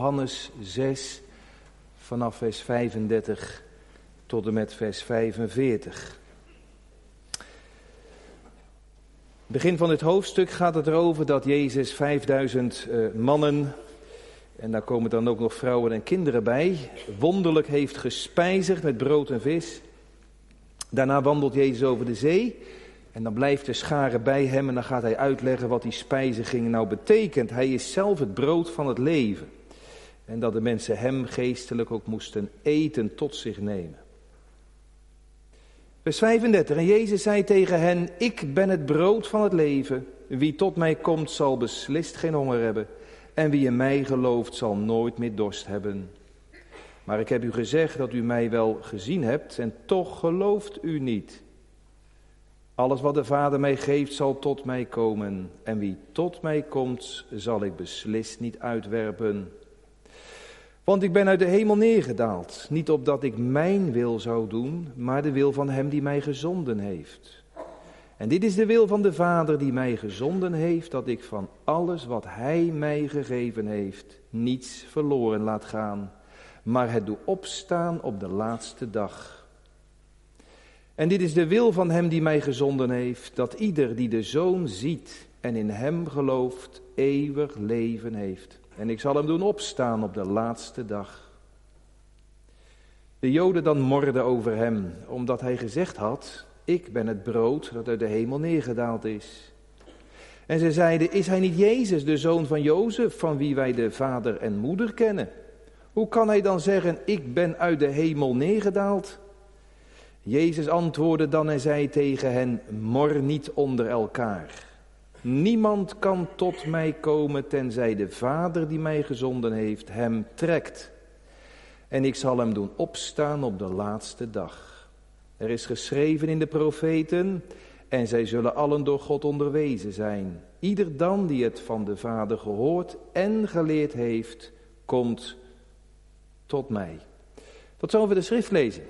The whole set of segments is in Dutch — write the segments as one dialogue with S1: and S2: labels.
S1: Johannes 6 vanaf vers 35 tot en met vers 45. Begin van dit hoofdstuk gaat het erover dat Jezus 5000 uh, mannen, en daar komen dan ook nog vrouwen en kinderen bij, wonderlijk heeft gespijzigd met brood en vis. Daarna wandelt Jezus over de zee en dan blijft de schare bij hem en dan gaat hij uitleggen wat die spijziging nou betekent. Hij is zelf het brood van het leven. En dat de mensen hem geestelijk ook moesten eten tot zich nemen. Vers 35. En Jezus zei tegen hen, ik ben het brood van het leven. Wie tot mij komt zal beslist geen honger hebben. En wie in mij gelooft zal nooit meer dorst hebben. Maar ik heb u gezegd dat u mij wel gezien hebt en toch gelooft u niet. Alles wat de Vader mij geeft zal tot mij komen. En wie tot mij komt zal ik beslist niet uitwerpen. Want ik ben uit de hemel neergedaald, niet opdat ik mijn wil zou doen, maar de wil van Hem die mij gezonden heeft. En dit is de wil van de Vader die mij gezonden heeft, dat ik van alles wat Hij mij gegeven heeft, niets verloren laat gaan, maar het doe opstaan op de laatste dag. En dit is de wil van Hem die mij gezonden heeft, dat ieder die de Zoon ziet en in Hem gelooft, eeuwig leven heeft. En ik zal hem doen opstaan op de laatste dag. De Joden dan morden over hem, omdat hij gezegd had: Ik ben het brood dat uit de hemel neergedaald is. En ze zeiden: Is hij niet Jezus, de zoon van Jozef, van wie wij de vader en moeder kennen? Hoe kan hij dan zeggen: Ik ben uit de hemel neergedaald? Jezus antwoordde dan en zei tegen hen: Mor niet onder elkaar. Niemand kan tot mij komen tenzij de Vader die mij gezonden heeft hem trekt. En ik zal hem doen opstaan op de laatste dag. Er is geschreven in de profeten, en zij zullen allen door God onderwezen zijn. Ieder dan die het van de Vader gehoord en geleerd heeft, komt tot mij. Tot zover de schriftlezing.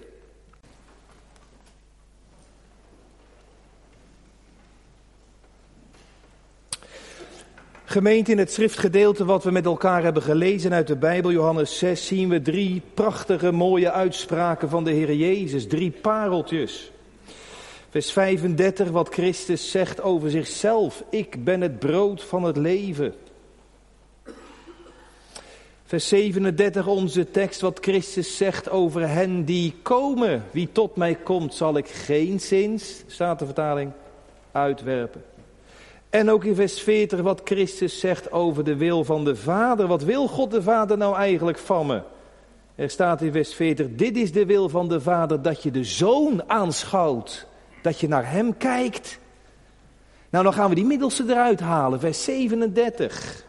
S1: Gemeente, in het schriftgedeelte wat we met elkaar hebben gelezen uit de Bijbel, Johannes 6, zien we drie prachtige, mooie uitspraken van de Heer Jezus. Drie pareltjes. Vers 35, wat Christus zegt over zichzelf. Ik ben het brood van het leven. Vers 37, onze tekst, wat Christus zegt over hen die komen. Wie tot mij komt, zal ik geen zins, staat de vertaling, uitwerpen. En ook in vers 40 wat Christus zegt over de wil van de Vader. Wat wil God de Vader nou eigenlijk van me? Er staat in vers 40, dit is de wil van de Vader, dat je de Zoon aanschouwt. Dat je naar Hem kijkt. Nou, dan gaan we die middelste eruit halen, vers 37.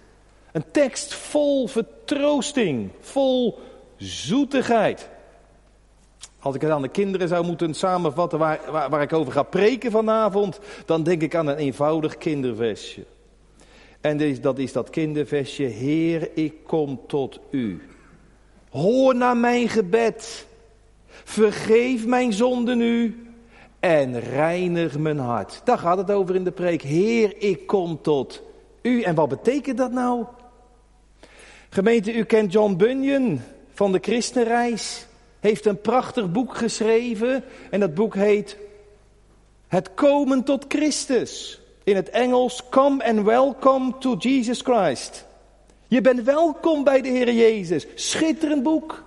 S1: Een tekst vol vertroosting, vol zoetigheid. Als ik het aan de kinderen zou moeten samenvatten waar, waar, ik over ga preken vanavond, dan denk ik aan een eenvoudig kinderversje. En dat is dat kinderversje, Heer, ik kom tot u. Hoor naar mijn gebed. Vergeef mijn zonden nu en reinig mijn hart. Daar gaat het over in de preek. Heer, ik kom tot u. En wat betekent dat nou? Gemeente, u kent John Bunyan van de Christenreis heeft een prachtig boek geschreven en dat boek heet Het komen tot Christus. In het Engels Come and Welcome to Jesus Christ. Je bent welkom bij de Heer Jezus. Schitterend boek.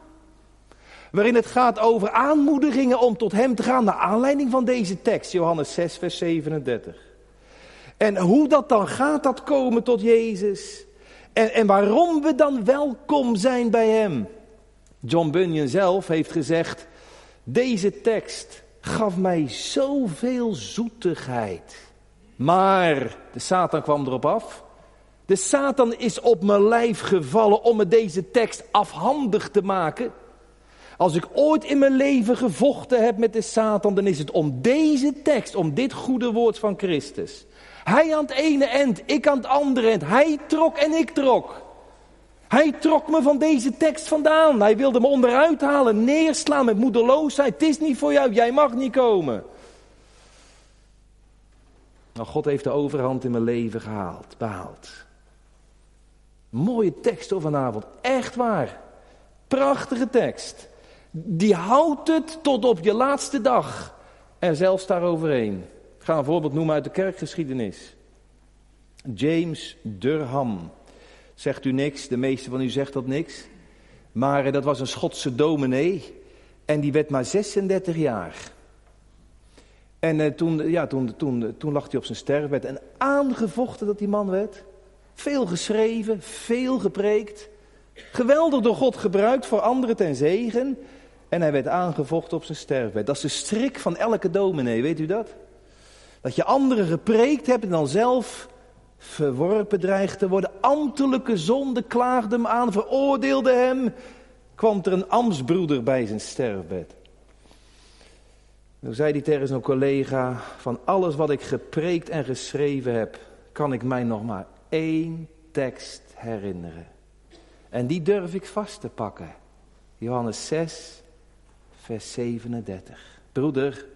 S1: Waarin het gaat over aanmoedigingen om tot Hem te gaan naar aanleiding van deze tekst, Johannes 6, vers 37. En hoe dat dan gaat, dat komen tot Jezus. En, en waarom we dan welkom zijn bij Hem. John Bunyan zelf heeft gezegd, deze tekst gaf mij zoveel zoetigheid. Maar de Satan kwam erop af. De Satan is op mijn lijf gevallen om me deze tekst afhandig te maken. Als ik ooit in mijn leven gevochten heb met de Satan, dan is het om deze tekst, om dit goede woord van Christus. Hij aan het ene eind, ik aan het andere eind. Hij trok en ik trok. Hij trok me van deze tekst vandaan. Hij wilde me onderuit halen, neerslaan met moedeloosheid. Het is niet voor jou, jij mag niet komen. Nou, God heeft de overhand in mijn leven gehaald, behaald. Mooie tekst hoor vanavond, echt waar. Prachtige tekst. Die houdt het tot op je laatste dag. En zelfs daaroverheen. Ik ga een voorbeeld noemen uit de kerkgeschiedenis. James Durham. Zegt u niks, de meeste van u zegt dat niks. Maar eh, dat was een Schotse dominee. En die werd maar 36 jaar. En eh, toen, ja, toen, toen, toen lag hij op zijn sterfbed. En aangevochten dat die man werd. Veel geschreven, veel gepreekt. Geweldig door God gebruikt voor anderen ten zegen. En hij werd aangevochten op zijn sterfbed. Dat is de strik van elke dominee, weet u dat? Dat je anderen gepreekt hebt en dan zelf verworpen dreigt te worden. Ambtelijke zonde klaagde hem aan, veroordeelde hem. Kwam er een ambtsbroeder bij zijn sterfbed. Toen zei hij tegen zijn collega, van alles wat ik gepreekt en geschreven heb, kan ik mij nog maar één tekst herinneren. En die durf ik vast te pakken. Johannes 6, vers 37. Broeder,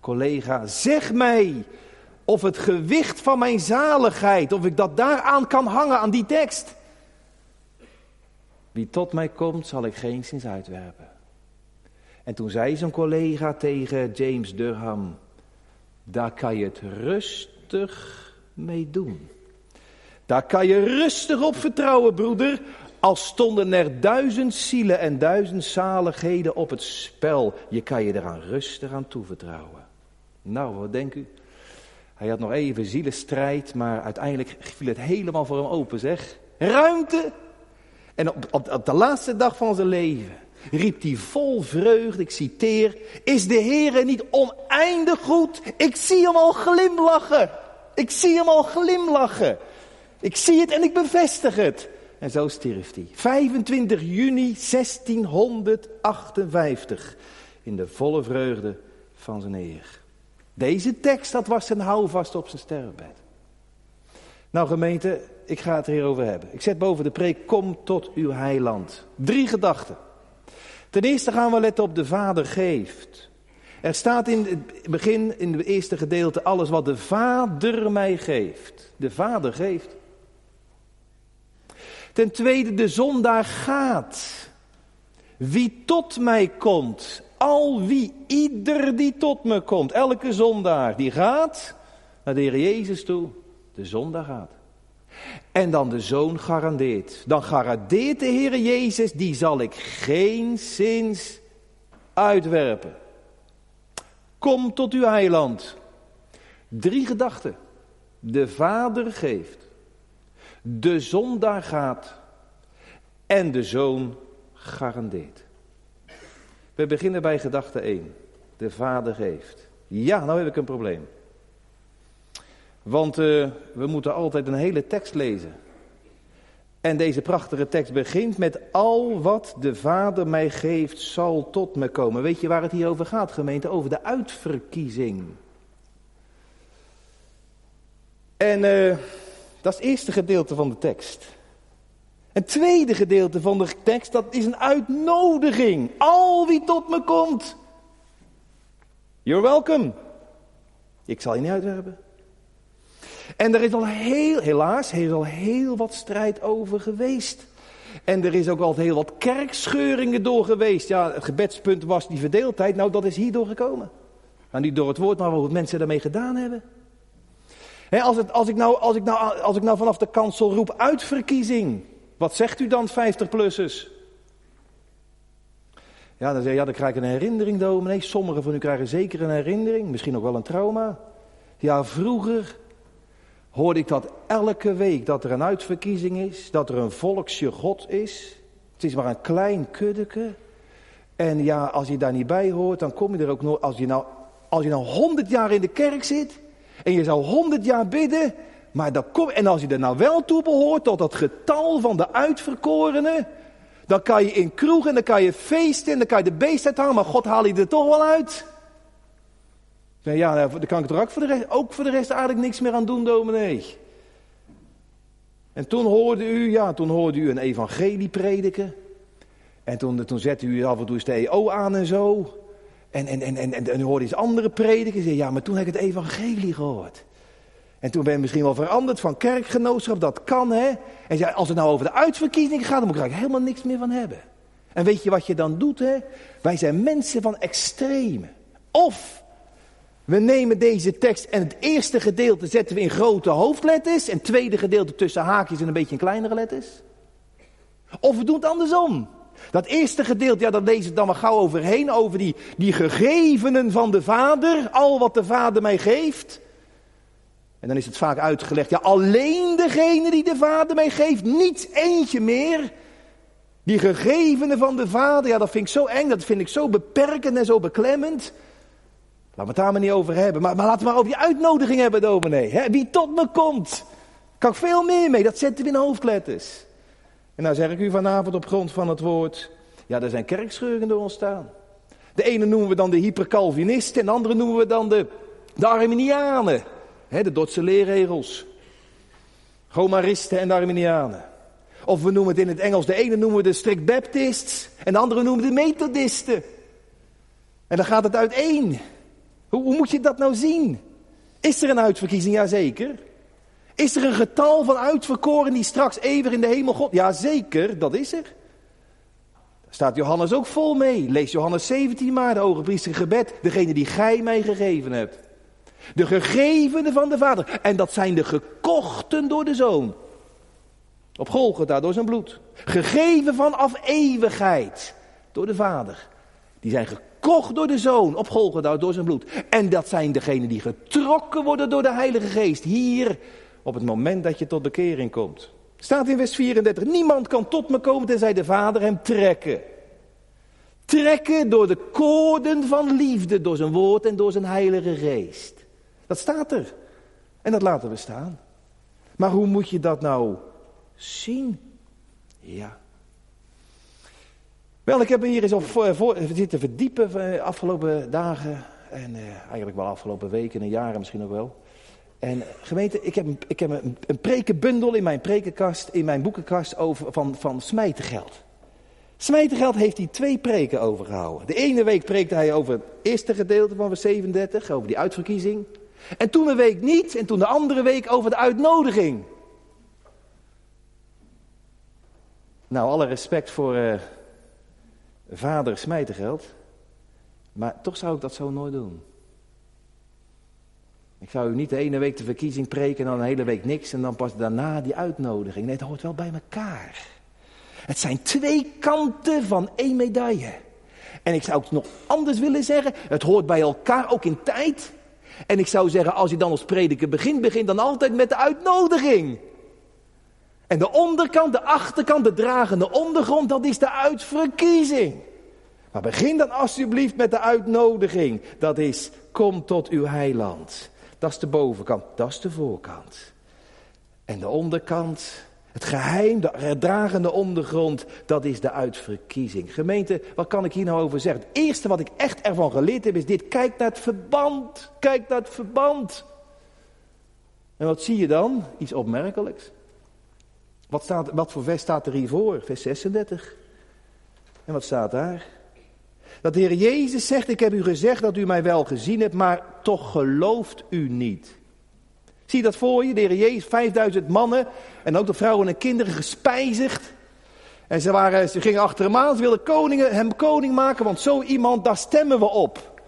S1: collega, zeg mij of het gewicht van mijn zaligheid, of ik dat daaraan kan hangen, aan die tekst. Wie tot mij komt, zal ik geen zins uitwerpen. En toen zei zijn collega tegen James Durham, daar kan je het rustig mee doen. Daar kan je rustig op vertrouwen, broeder. Als stonden er duizend zielen en duizend zaligheden op het spel. Je kan je eraan rustig aan toevertrouwen. Nou, wat denkt u? Hij had nog even zielenstrijd, maar uiteindelijk viel het helemaal voor hem open, zeg. Ruimte! En op, op, op de laatste dag van zijn leven riep hij vol vreugde, ik citeer, is de Heere niet oneindig goed? Ik zie hem al glimlachen. Ik zie hem al glimlachen. Ik zie het en ik bevestig het. En zo stierf hij. 25 juni 1658. In de volle vreugde van zijn Heer. Deze tekst, dat was zijn houvast op zijn sterrenbed. Nou gemeente, ik ga het hierover hebben. Ik zet boven de preek, kom tot uw heiland. Drie gedachten. Ten eerste gaan we letten op de Vader geeft. Er staat in het begin, in het eerste gedeelte, alles wat de Vader mij geeft. De Vader geeft. Ten tweede, de zondaar gaat. Wie tot mij komt, al wie, ieder die tot me komt, elke zondaar, die gaat naar de Heer Jezus toe. De zondaar gaat. En dan de zoon garandeert. Dan garandeert de Heer Jezus, die zal ik geen zins uitwerpen. Kom tot uw heiland. Drie gedachten. De Vader geeft. De zondaar gaat. En de zoon garandeert. We beginnen bij gedachte 1. De Vader geeft. Ja, nou heb ik een probleem. Want uh, we moeten altijd een hele tekst lezen. En deze prachtige tekst begint met al wat de Vader mij geeft zal tot me komen. Weet je waar het hier over gaat gemeente? Over de uitverkiezing. En uh, dat is het eerste gedeelte van de tekst. Het tweede gedeelte van de tekst, dat is een uitnodiging. Al wie tot me komt. You're welcome. Ik zal je niet uitwerpen. En er is al heel, helaas, er is al heel wat strijd over geweest. En er is ook al heel wat kerkscheuringen door geweest. Ja, het gebedspunt was die verdeeldheid. Nou, dat is hierdoor gekomen. Nou, niet door het woord, maar wat mensen daarmee gedaan hebben. als, het, als, ik nou, als, ik nou, als ik nou vanaf de kansel roep uitverkiezing. Wat zegt u dan, 50-plussers? Ja, dan zeg je, ja, dan krijg ik een herinnering, dominee. Sommigen van u krijgen zeker een herinnering, misschien ook wel een trauma. Ja, vroeger hoorde ik dat elke week dat er een uitverkiezing is, dat er een volksje God is. Het is maar een klein kuddeke. En ja, als je daar niet bij hoort, dan kom je er ook nog. Als je nou, als je nou 100 jaar in de kerk zit en je zou 100 jaar bidden, maar dat kom, en als je er nou wel toe behoort tot dat getal van de uitverkorenen, dan kan je in kroegen, dan kan je feesten, en dan kan je de beest hangen, maar God haal je er toch wel uit. Ja, nou, dan kan ik er ook voor de rest, ook voor de rest eigenlijk niks meer aan doen, dominee. En toen hoorde u, ja, toen hoorde u een evangelie prediken. En toen, toen zette u af en toe eens de EO aan en zo. En, en, en, en, en, en u hoorde eens andere prediken. Ja, maar toen heb ik het evangelie gehoord. En toen ben je misschien wel veranderd van kerkgenootschap, dat kan hè. En zei, als het nou over de uitverkiezing gaat, dan moet ik er helemaal niks meer van hebben. En weet je wat je dan doet hè? Wij zijn mensen van extreme. Of we nemen deze tekst en het eerste gedeelte zetten we in grote hoofdletters. En het tweede gedeelte tussen haakjes en een beetje in kleinere letters. Of we doen het andersom. Dat eerste gedeelte, ja, dat lees ik dan maar gauw overheen. Over die, die gegevenen van de Vader. Al wat de Vader mij geeft. En dan is het vaak uitgelegd, ja, alleen degene die de Vader mij geeft, niet eentje meer. Die gegevenen van de Vader, ja, dat vind ik zo eng, dat vind ik zo beperkend en zo beklemmend. Laat we het daar maar niet over hebben. Maar, maar laten we maar over die uitnodiging hebben, dominee. Hè? Wie tot me komt, kan ik veel meer mee. Dat zetten we in hoofdletters. En nou zeg ik u vanavond op grond van het woord. Ja, er zijn kerkscheuren door ontstaan. De ene noemen we dan de hypercalvinisten. En de andere noemen we dan de Arminianen. De Dordtse leerregels. Gomaristen en Arminianen. Of we noemen het in het Engels, de ene noemen we de strict baptists. En de andere noemen we de methodisten. En dan gaat het uiteen. Hoe, hoe moet je dat nou zien? Is er een uitverkiezing? Jazeker. Is er een getal van uitverkoren die straks eeuwig in de hemel God? Jazeker, dat is er. Daar staat Johannes ook vol mee. Lees Johannes 17 maar, de hoge gebed. Degene die gij mij gegeven hebt. De gegevenen van de Vader. En dat zijn de gekochten door de Zoon. Op Golgotha door zijn bloed. Gegeven vanaf eeuwigheid door de Vader. Die zijn gekocht door de Zoon op Golgotha door zijn bloed. En dat zijn degenen die getrokken worden door de Heilige Geest. Hier op het moment dat je tot bekering komt. Staat in vers 34. Niemand kan tot me komen tenzij de Vader hem trekken. Trekken door de koorden van liefde, door zijn woord en door zijn Heilige Geest. Dat staat er. En dat laten we staan. Maar hoe moet je dat nou zien? Ja. Wel, ik heb me hier eens op voor, zitten verdiepen de eh, afgelopen dagen. En eh, eigenlijk wel afgelopen weken en jaren misschien ook wel. En gemeente, ik heb, ik heb een, een prekenbundel in mijn prekenkast, in mijn boekenkast over, van, van Smijtengeld. Smijtengeld heeft hij twee preken overgehouden. De ene week preekte hij over het eerste gedeelte van vers 37, over die uitverkiezing. En toen een week niet, en toen de andere week over de uitnodiging. Nou, alle respect voor... Uh, vader smijtengeld. Maar toch zou ik dat zo nooit doen. Ik zou u niet de ene week de verkiezing preken en dan een hele week niks en dan pas daarna die uitnodiging. Nee, het hoort wel bij elkaar. Het zijn twee kanten van één medaille. En ik zou het nog anders willen zeggen. Het hoort bij elkaar, ook in tijd. En ik zou zeggen, als je dan als prediker begint, begin dan altijd met de uitnodiging. En de onderkant, de achterkant, de dragende ondergrond, dat is de uitverkiezing. Maar begin dan alsjeblieft met de uitnodiging. Dat is, kom tot uw heiland. Dat is de bovenkant, dat is de voorkant. En de onderkant, het geheim, de dragende ondergrond, dat is de uitverkiezing. Gemeente, wat kan ik hier nou over zeggen? Het eerste wat ik echt ervan geleerd heb is dit. Kijk naar het verband. Kijk naar het verband. En wat zie je dan? Iets opmerkelijks. Wat, staat, wat voor vers staat er hiervoor? Vers 36. En wat staat daar? Dat de Heer Jezus zegt, ik heb u gezegd dat u mij wel gezien hebt, maar toch gelooft u niet. Zie dat voor je? De Jezus, 5000 mannen en ook de vrouwen en kinderen gespijzigd. En ze, waren, ze gingen achter hem aan, ze wilden koningen, hem koning maken, want zo iemand, daar stemmen we op.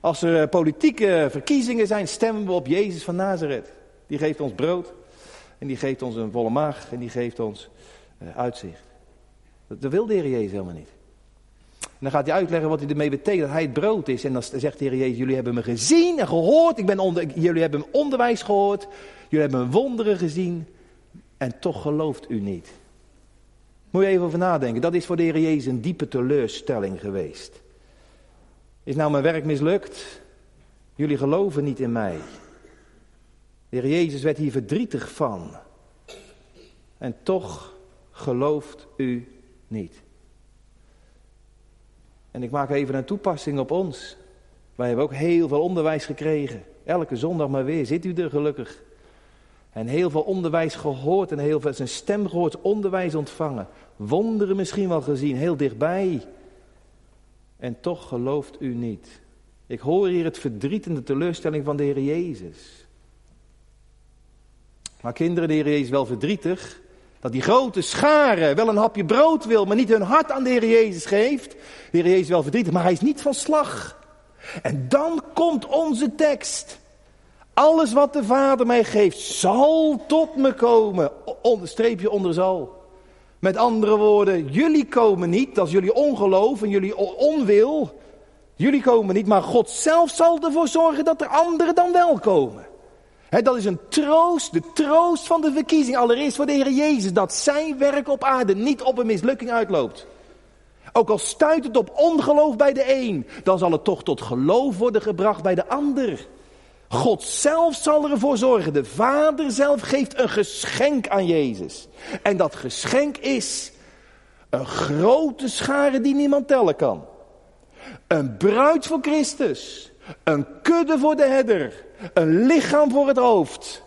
S1: Als er politieke verkiezingen zijn, stemmen we op Jezus van Nazareth. Die geeft ons brood. En die geeft ons een volle maag en die geeft ons uh, uitzicht. Dat, wil de Jezus helemaal niet. En dan gaat hij uitleggen wat hij ermee betekent, dat hij het brood is. En dan zegt de Heer Jezus, jullie hebben me gezien en gehoord. Ik ben onder, jullie hebben mijn onderwijs gehoord. Jullie hebben wonderen gezien. En toch gelooft u niet. Moet je even over nadenken. Dat is voor de Heer Jezus een diepe teleurstelling geweest. Is nou mijn werk mislukt? Jullie geloven niet in mij. De Heer Jezus werd hier verdrietig van. En toch gelooft u niet. En ik maak even een toepassing op ons. Wij hebben ook heel veel onderwijs gekregen. Elke zondag maar weer. Zit u er gelukkig? En heel veel onderwijs gehoord en heel veel zijn stem gehoord, onderwijs ontvangen. Wonderen misschien wel gezien, heel dichtbij. En toch gelooft u niet. Ik hoor hier het verdriet en de teleurstelling van de Heer Jezus. Maar kinderen, de Heer Jezus wel verdrietig. Dat die grote schare wel een hapje brood wil, maar niet hun hart aan de Heer Jezus geeft. De Heer Jezus wel verdrietig, maar hij is niet van slag. En dan komt onze tekst. Alles wat de Vader mij geeft, zal tot me komen. Streepje onder zal. Met andere woorden, jullie komen niet, dat is jullie ongeloof en jullie onwil. Jullie komen niet, maar God zelf zal ervoor zorgen dat er anderen dan wel komen. Dat is een troost, de troost van de verkiezing. Allereerst voor de Heer Jezus, dat zijn werk op aarde niet op een mislukking uitloopt. Ook al stuit het op ongeloof bij de een, dan zal het toch tot geloof worden gebracht bij de ander. God zelf zal ervoor zorgen. De Vader zelf geeft een geschenk aan Jezus. En dat geschenk is een grote schare die niemand tellen kan. Een bruid voor Christus. Een kudde voor de herder. Een lichaam voor het hoofd.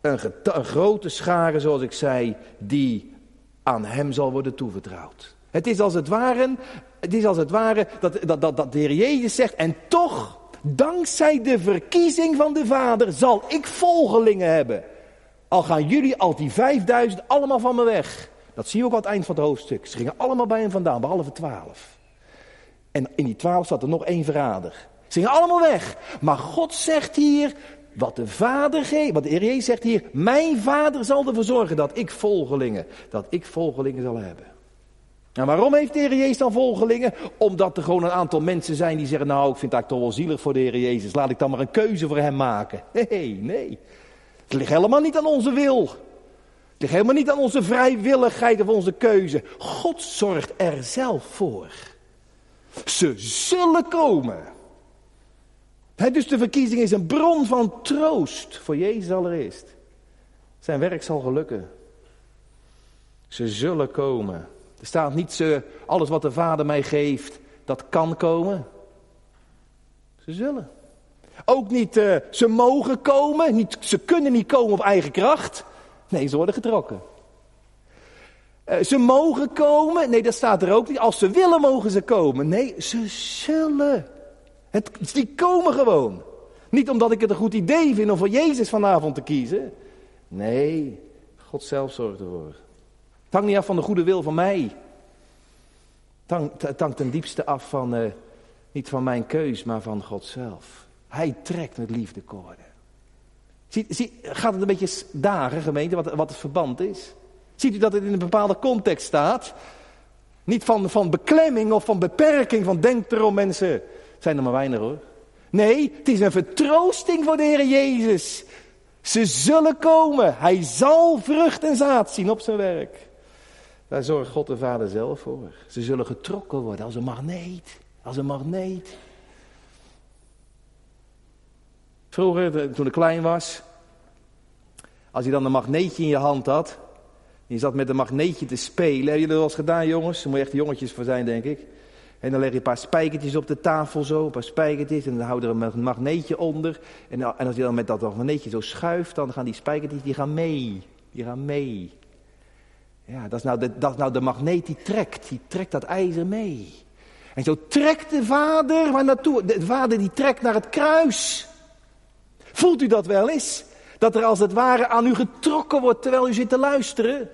S1: Een, grote schare, zoals ik zei, die aan hem zal worden toevertrouwd. Het is als het ware, het is als het ware dat, dat, dat, dat de Heer Jezus zegt, en toch, dankzij de verkiezing van de Vader, zal ik volgelingen hebben. Al gaan jullie, al die vijfduizend, allemaal van me weg. Dat zie je ook aan het eind van het hoofdstuk. Ze gingen allemaal bij hem vandaan, behalve twaalf. En in die twaalf zat er nog één verrader. Ze gingen allemaal weg. Maar God zegt hier, wat de Vader geeft, wat de Heer Jezus zegt hier, mijn Vader zal ervoor zorgen dat ik volgelingen, dat ik volgelingen zal hebben. En waarom heeft de Heer Jezus dan volgelingen? Omdat er gewoon een aantal mensen zijn die zeggen, nou ik vind eigenlijk toch wel zielig voor de Heer Jezus, laat ik dan maar een keuze voor hem maken. Nee, nee. Het ligt helemaal niet aan onze wil. Het ligt helemaal niet aan onze vrijwilligheid of onze keuze. God zorgt er zelf voor. Ze zullen komen. Dus de verkiezing is een bron van troost voor Jezus allereerst. Zijn werk zal gelukken. Ze zullen komen. Er staat niet ze, alles wat de Vader mij geeft, dat kan komen. Ze zullen. Ook niet uh, ze mogen komen, niet, ze kunnen niet komen op eigen kracht. Nee, ze worden getrokken. Uh, ze mogen komen, nee, dat staat er ook niet. Als ze willen, mogen ze komen. Nee, ze zullen. Het, die komen gewoon. Niet omdat ik het een goed idee vind om voor Jezus vanavond te kiezen. Nee, God zelf zorgt ervoor. Het hangt niet af van de goede wil van mij. Het hangt ten diepste af van, uh, niet van mijn keus, maar van God zelf. Hij trekt met liefdekoorden. Zie, zie, gaat het een beetje dagen, gemeente, wat, wat het verband is? Ziet u dat het in een bepaalde context staat? Niet van, van beklemming of van beperking, van denk erom mensen. Zijn er maar weinig hoor. Nee, het is een vertroosting voor de Heer Jezus. Ze zullen komen. Hij zal vrucht en zaad zien op zijn werk. Daar zorgt God de Vader zelf voor. Ze zullen getrokken worden als een magneet. Als een magneet. Vroeger, toen ik klein was, als je dan een magneetje in je hand had, je zat met een magneetje te spelen. Hebben jullie dat wel eens gedaan, jongens? Daar moet je echt jongetjes voor zijn, denk ik. En dan leg je een paar spijkertjes op de tafel zo, een paar spijkertjes. En dan hou je er een magneetje onder. En, en als je dan met dat magneetje zo schuift, dan gaan die spijkertjes, die gaan mee. Die gaan mee. Ja, dat is, nou de, dat is nou de magneet die trekt. Die trekt dat ijzer mee. En zo trekt de vader waar naartoe. De vader die trekt naar het kruis. Voelt u dat wel eens? Dat er als het ware aan u getrokken wordt terwijl u zit te luisteren.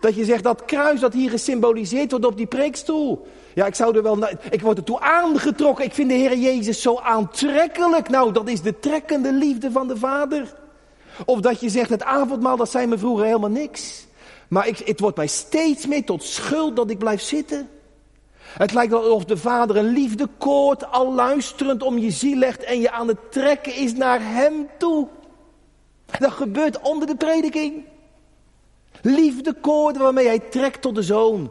S1: Dat je zegt dat kruis dat hier gesymboliseerd wordt op die preekstoel. Ja, ik zou er wel. Ik word ertoe aangetrokken. Ik vind de Heer Jezus zo aantrekkelijk. Nou, dat is de trekkende liefde van de Vader. Of dat je zegt, het avondmaal, dat zei me vroeger helemaal niks. Maar ik, het wordt mij steeds meer tot schuld dat ik blijf zitten. Het lijkt alsof de vader een liefdekoord al luisterend om je ziel legt en je aan het trekken is naar hem toe. Dat gebeurt onder de prediking. Liefdekoorden waarmee hij trekt tot de zoon.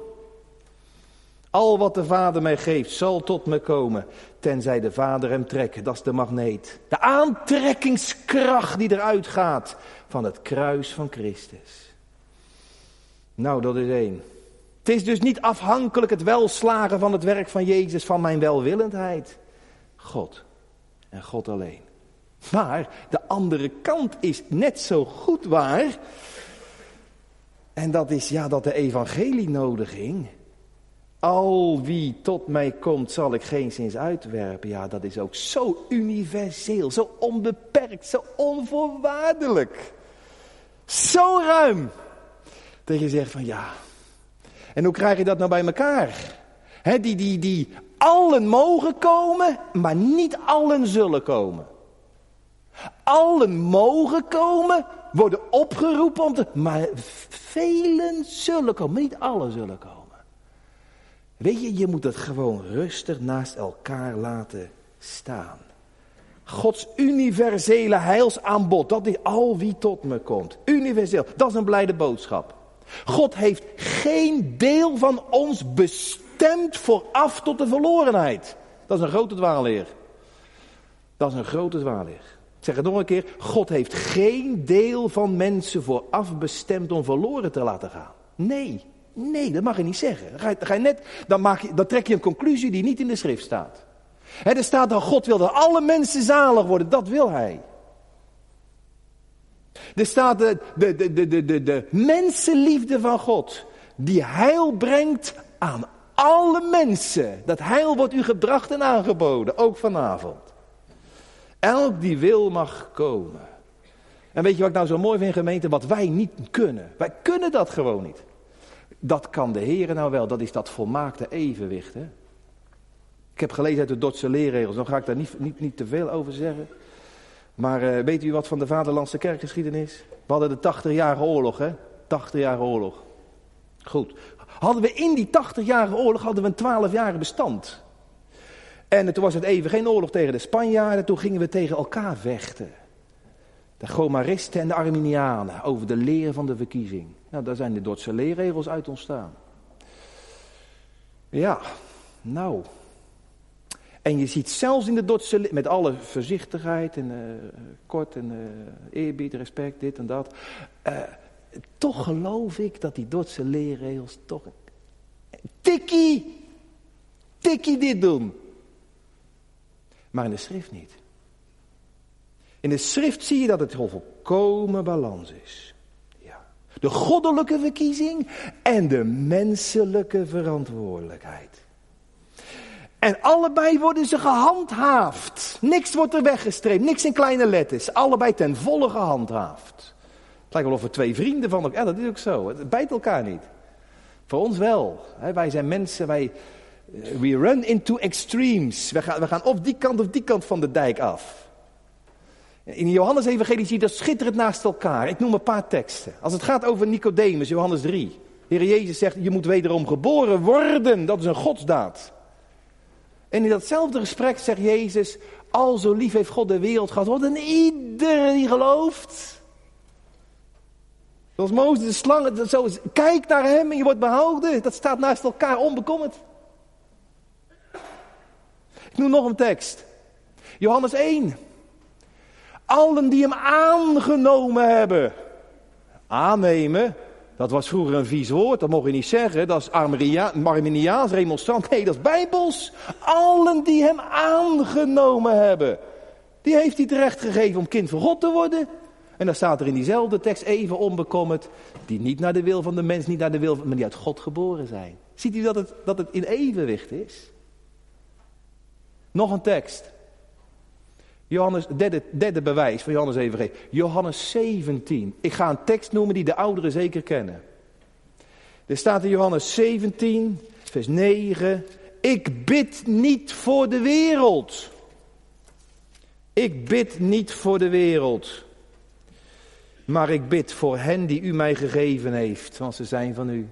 S1: Al wat de vader mij geeft zal tot me komen, tenzij de vader hem trekt. Dat is de magneet. De aantrekkingskracht die eruit gaat van het kruis van Christus. Nou, dat is één. Het is dus niet afhankelijk het welslagen van het werk van Jezus van mijn welwillendheid. God en God alleen. Maar de andere kant is net zo goed waar. En dat is ja dat de evangelienodiging. Al wie tot mij komt, zal ik geen zins uitwerpen. Ja, dat is ook zo universeel, zo onbeperkt, zo onvoorwaardelijk. Zo ruim. Dat je zegt van ja. En hoe krijg je dat nou bij elkaar? Die, die, die allen mogen komen, maar niet allen zullen komen. Allen mogen komen, worden opgeroepen om te. Maar velen zullen komen, niet allen zullen komen. Weet je, je moet het gewoon rustig naast elkaar laten staan. Gods universele heilsaanbod, dat is al wie tot me komt. Universeel, dat is een blijde boodschap. God heeft geen deel van ons bestemd vooraf tot de verlorenheid. Dat is een grote dwaalleer. Dat is een grote dwaalleer. Ik zeg het nog een keer. God heeft geen deel van mensen vooraf bestemd om verloren te laten gaan. Nee, nee, dat mag je niet zeggen. Dan, ga je, ga je net, dan, maak je, dan trek je een conclusie die niet in de schrift staat. He, er staat dan, God wil dat alle mensen zalig worden. Dat wil hij. Er staat de, de, de, de, de, de mensenliefde van God. Die heil brengt aan alle mensen. Dat heil wordt u gebracht en aangeboden. Ook vanavond. Elk die wil mag komen. En weet je wat ik nou zo mooi vind gemeente? Wat wij niet kunnen. Wij kunnen dat gewoon niet. Dat kan de Heer nou wel. Dat is dat volmaakte evenwicht. Hè? Ik heb gelezen uit de Dordtse leerregels. Dan ga ik daar niet, niet, niet te veel over zeggen. Maar uh, weet u wat van de Vaderlandse kerkgeschiedenis? We hadden de 80-jarige oorlog, hè? 80-jarige oorlog. Goed. Hadden we in die 80-jarige oorlog hadden we een 12-jarige bestand. En toen was het even geen oorlog tegen de Spanjaarden, toen gingen we tegen elkaar vechten. De Gomaristen en de Arminianen over de leer van de verkiezing. Nou, daar zijn de Dordtse leerregels uit ontstaan. Ja, nou. En je ziet zelfs in de Dordtse, met alle voorzichtigheid en uh, kort en uh, eerbied, respect, dit en dat. Uh, toch geloof ik dat die Dordtse leerregels toch tikkie, tikkie dit doen. Maar in de schrift niet. In de schrift zie je dat het volkomen balans is. Ja. De goddelijke verkiezing en de menselijke verantwoordelijkheid. En allebei worden ze gehandhaafd. Niks wordt er weggestreept, niks in kleine letters. Allebei ten volle gehandhaafd. Het lijkt wel of we twee vrienden van elkaar, ja dat is ook zo. Het bijt elkaar niet. Voor ons wel. Wij zijn mensen, wij, We run into extremes. We gaan, we gaan of die kant of die kant van de dijk af. In Johannes Evangelie zie je dat schitterend naast elkaar. Ik noem een paar teksten. Als het gaat over Nicodemus, Johannes 3. Heer Jezus zegt, je moet wederom geboren worden. Dat is een godsdaad. En in datzelfde gesprek zegt Jezus, al zo lief heeft God de wereld gehad. Wat een die gelooft. Zoals Mozes de slang, zo kijk naar hem en je wordt behouden. Dat staat naast elkaar onbekommerd. Ik noem nog een tekst. Johannes 1. Allen die hem aangenomen hebben. Aannemen, dat was vroeger een vies woord, dat mocht je niet zeggen. Dat is Arminiaans, remonstrant. Nee, dat is bijbels. Allen die hem aangenomen hebben. Die heeft hij terecht gegeven om kind van God te worden. En dan staat er in diezelfde tekst even onbekommerd. Die niet naar de wil van de mens, niet naar de wil van, maar die uit God geboren zijn. Ziet u dat het, dat het in evenwicht is? Nog een tekst. Johannes, derde, derde bewijs van Johannes Evangelie. Johannes 17. Ik ga een tekst noemen die de ouderen zeker kennen. Er staat in Johannes 17, vers 9. Ik bid niet voor de wereld. Ik bid niet voor de wereld. Maar ik bid voor hen die u mij gegeven heeft, want ze zijn van u.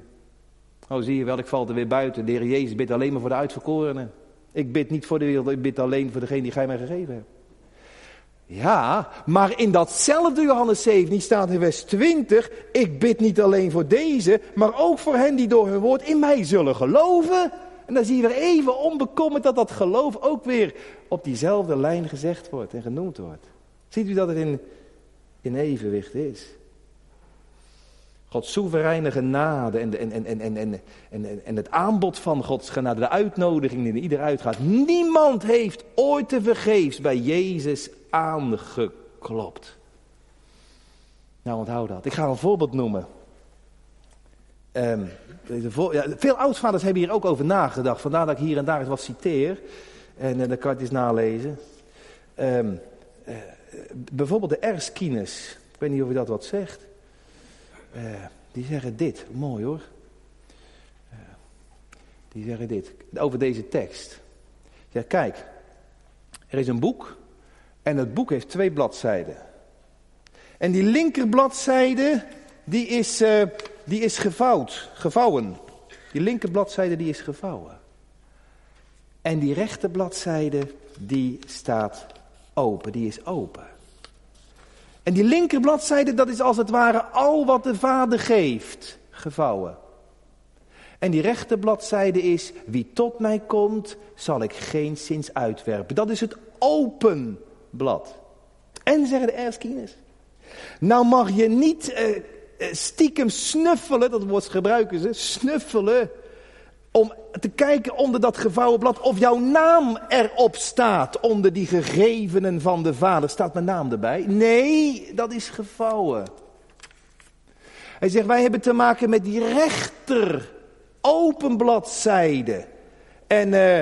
S1: Oh, zie je wel, ik val er weer buiten. De Heer Jezus bidt alleen maar voor de uitverkorenen. Ik bid niet voor de wereld, ik bid alleen voor degene die gij mij gegeven hebt. Ja, maar in datzelfde Johannes 7 staat in vers 20, ik bid niet alleen voor deze, maar ook voor hen die door hun woord in mij zullen geloven. En dan zie je weer even onbekommerd dat dat geloof ook weer op diezelfde lijn gezegd wordt en genoemd wordt. Ziet u dat het in, in evenwicht is? Gods soevereine genade en, en, en, en, en, en, en het aanbod van Gods genade, de uitnodiging die ieder uitgaat. Niemand heeft ooit te vergeefs bij Jezus aangeklopt. Nou, onthoud dat. Ik ga een voorbeeld noemen. Um, ja, veel oudvaders hebben hier ook over nagedacht. Vandaar dat ik hier en daar eens wat citeer. En uh, dan kan je het eens nalezen. Um, uh, bijvoorbeeld de Erskines. Ik weet niet of u dat wat zegt. Eh, die zeggen dit. Mooi hoor. Eh, die zeggen dit. Over deze tekst. Ja, kijk. Er is een boek. En het boek heeft twee bladzijden. En die linkerbladzijde, die is, uh, die is gevouwd, gevouwen. Die linkerbladzijde, die is gevouwen. En die rechterbladzijde, die staat open, die is open. En die linkerbladzijde, dat is als het ware al wat de Vader geeft, gevouwen. En die rechterbladzijde is, wie tot mij komt, zal ik geen zins uitwerpen. Dat is het open blad. En zeggen de Erskines. Nou mag je niet uh, stiekem snuffelen, dat woord gebruiken ze, snuffelen om te kijken onder dat gevouwen blad of jouw naam erop staat. Onder die gegevenen van de Vader. Staat mijn naam erbij? Nee, dat is gevouwen. Hij zegt, wij hebben te maken met die rechter, open bladzijde. En uh,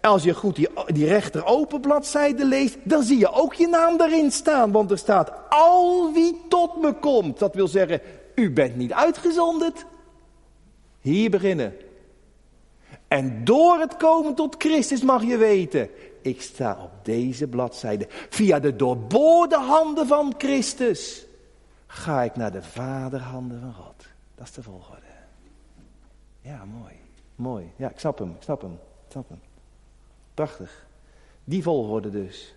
S1: als je goed die, die rechter open bladzijde leest, dan zie je ook je naam daarin staan. Want er staat, al wie tot me komt. Dat wil zeggen, u bent niet uitgezonderd. Hier beginnen. En door het komen tot Christus mag je weten, ik sta op deze bladzijde. Via de doorboorde handen van Christus ga ik naar de vaderhanden van God. Dat is de volgorde. Ja, mooi. Mooi. Ja, ik snap hem, ik snap hem, ik snap hem. Prachtig. Die volgorde dus.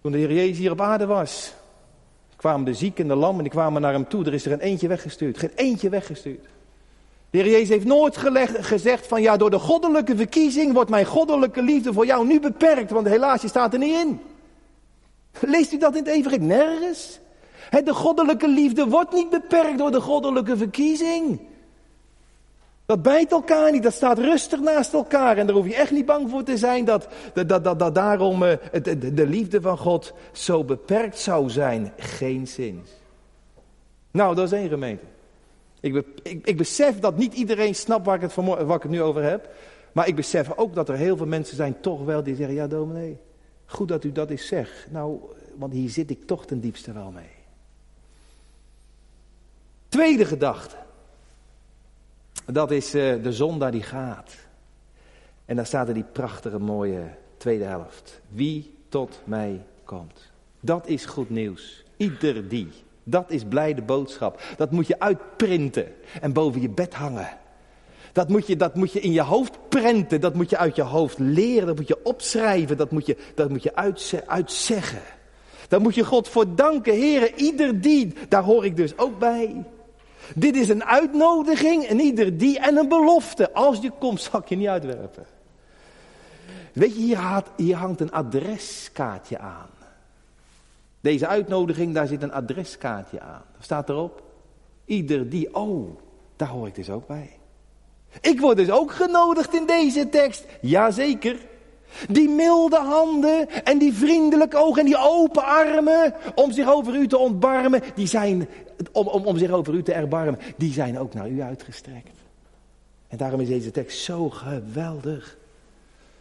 S1: Toen de Heer Jezus hier op aarde was, kwamen de zieken en de lammen, die kwamen naar hem toe. Er is er een eentje weggestuurd. Geen eentje weggestuurd. De Heer Jezus heeft nooit gezegd van ja, door de goddelijke verkiezing wordt mijn goddelijke liefde voor jou nu beperkt, want helaas, je staat er niet in. Leest u dat in het evangelie? Nergens. De goddelijke liefde wordt niet beperkt door de goddelijke verkiezing. Dat bijt elkaar niet, dat staat rustig naast elkaar. En daar hoef je echt niet bang voor te zijn dat, dat, dat, dat, daarom de, de liefde van God zo beperkt zou zijn. Geen zins. Nou, dat is één gemeente. Ik, ik, ik, besef dat niet iedereen snapt waar ik, het waar ik het nu over heb. Maar ik besef ook dat er heel veel mensen zijn toch wel die zeggen, ja dominee, goed dat u dat eens zegt. Nou, want hier zit ik toch ten diepste wel mee. Tweede gedachte. Dat is uh, de zondaar die gaat. En daar staat er die prachtige mooie tweede helft. Wie tot mij komt. Dat is goed nieuws. Ieder die. Dat is blijde boodschap. Dat moet je uitprinten en boven je bed hangen. Dat moet, je, dat moet je in je hoofd prenten, dat moet je uit je hoofd leren, dat moet je opschrijven, dat moet je, dat moet je uitzeggen. Daar moet je God voor danken, heren, ieder die, daar hoor ik dus ook bij. Dit is een uitnodiging en ieder die en een belofte. Als je komt, zal ik je niet uitwerpen. Weet je, hier, hier hangt een adreskaartje aan. Deze uitnodiging, daar zit een adreskaartje aan. Er staat erop, ieder die, oh, daar hoor ik dus ook bij. Ik word dus ook genodigd in deze tekst. Jazeker. Die milde handen en die vriendelijke ogen en die open armen om zich over u te ontbarmen, die zijn, om, om, om zich over u te erbarmen, die zijn ook naar u uitgestrekt. En daarom is deze tekst zo geweldig.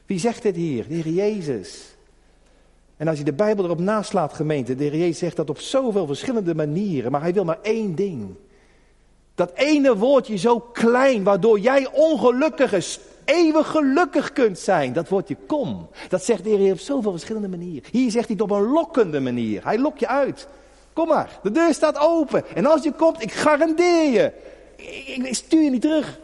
S1: Wie zegt dit hier? De Heer Jezus. En als je de Bijbel erop naslaat, gemeente, de Heer zegt dat op zoveel verschillende manieren, maar hij wil maar één ding. Dat ene woordje zo klein, waardoor jij ongelukkig is, eeuwig gelukkig kunt zijn. Dat woordje kom. Dat zegt de Heer op zoveel verschillende manieren. Hier zegt hij het op een lokkende manier. Hij lokt je uit. Kom maar, de deur staat open. En als je komt, ik garandeer je. Ik, stuur je niet terug.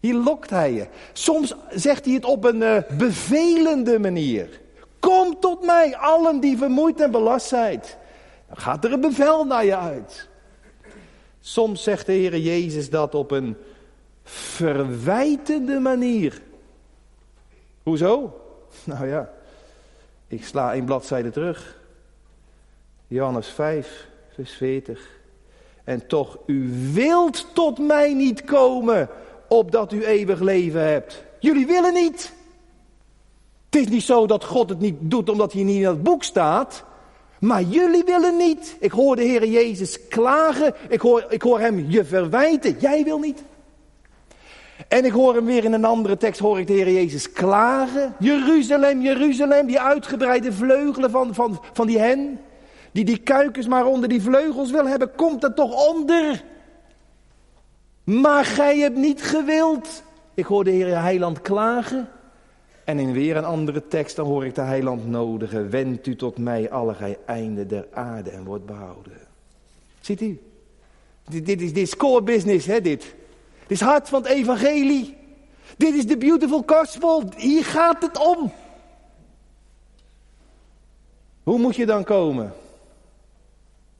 S1: Hier lokt hij je. Soms zegt hij het op een uh, bevelende manier. Kom tot mij, allen die vermoeid en belast zijn. Dan gaat er een bevel naar je uit. Soms zegt de Heer Jezus dat op een verwijtende manier. Hoezo? Nou ja, ik sla een bladzijde terug. Johannes 5, vers 40. En toch, u wilt tot mij niet komen, opdat u eeuwig leven hebt. Jullie willen niet. Het is niet zo dat God het niet doet omdat hij niet in het boek staat. Maar jullie willen niet. Ik hoor de Heer Jezus klagen. Ik hoor, ik hoor hem je verwijten. Jij wil niet. En ik hoor hem weer in een andere tekst, hoor ik de Heer Jezus klagen. Jeruzalem, Jeruzalem, die uitgebreide vleugelen van, van, van die hen. Die die kuikens maar onder die vleugels wil hebben, komt er toch onder. Maar gij hebt niet gewild. Ik hoor de Heer Heiland klagen. En in weer een andere tekst, dan hoor ik de heiland nodigen. Wend u tot mij, alle gij einde der aarde en wordt behouden. Ziet u? Dit, dit, is, dit is core business, hè, dit. Dit is hart van het evangelie. Dit is de beautiful gospel. Hier gaat het om. Hoe moet je dan komen?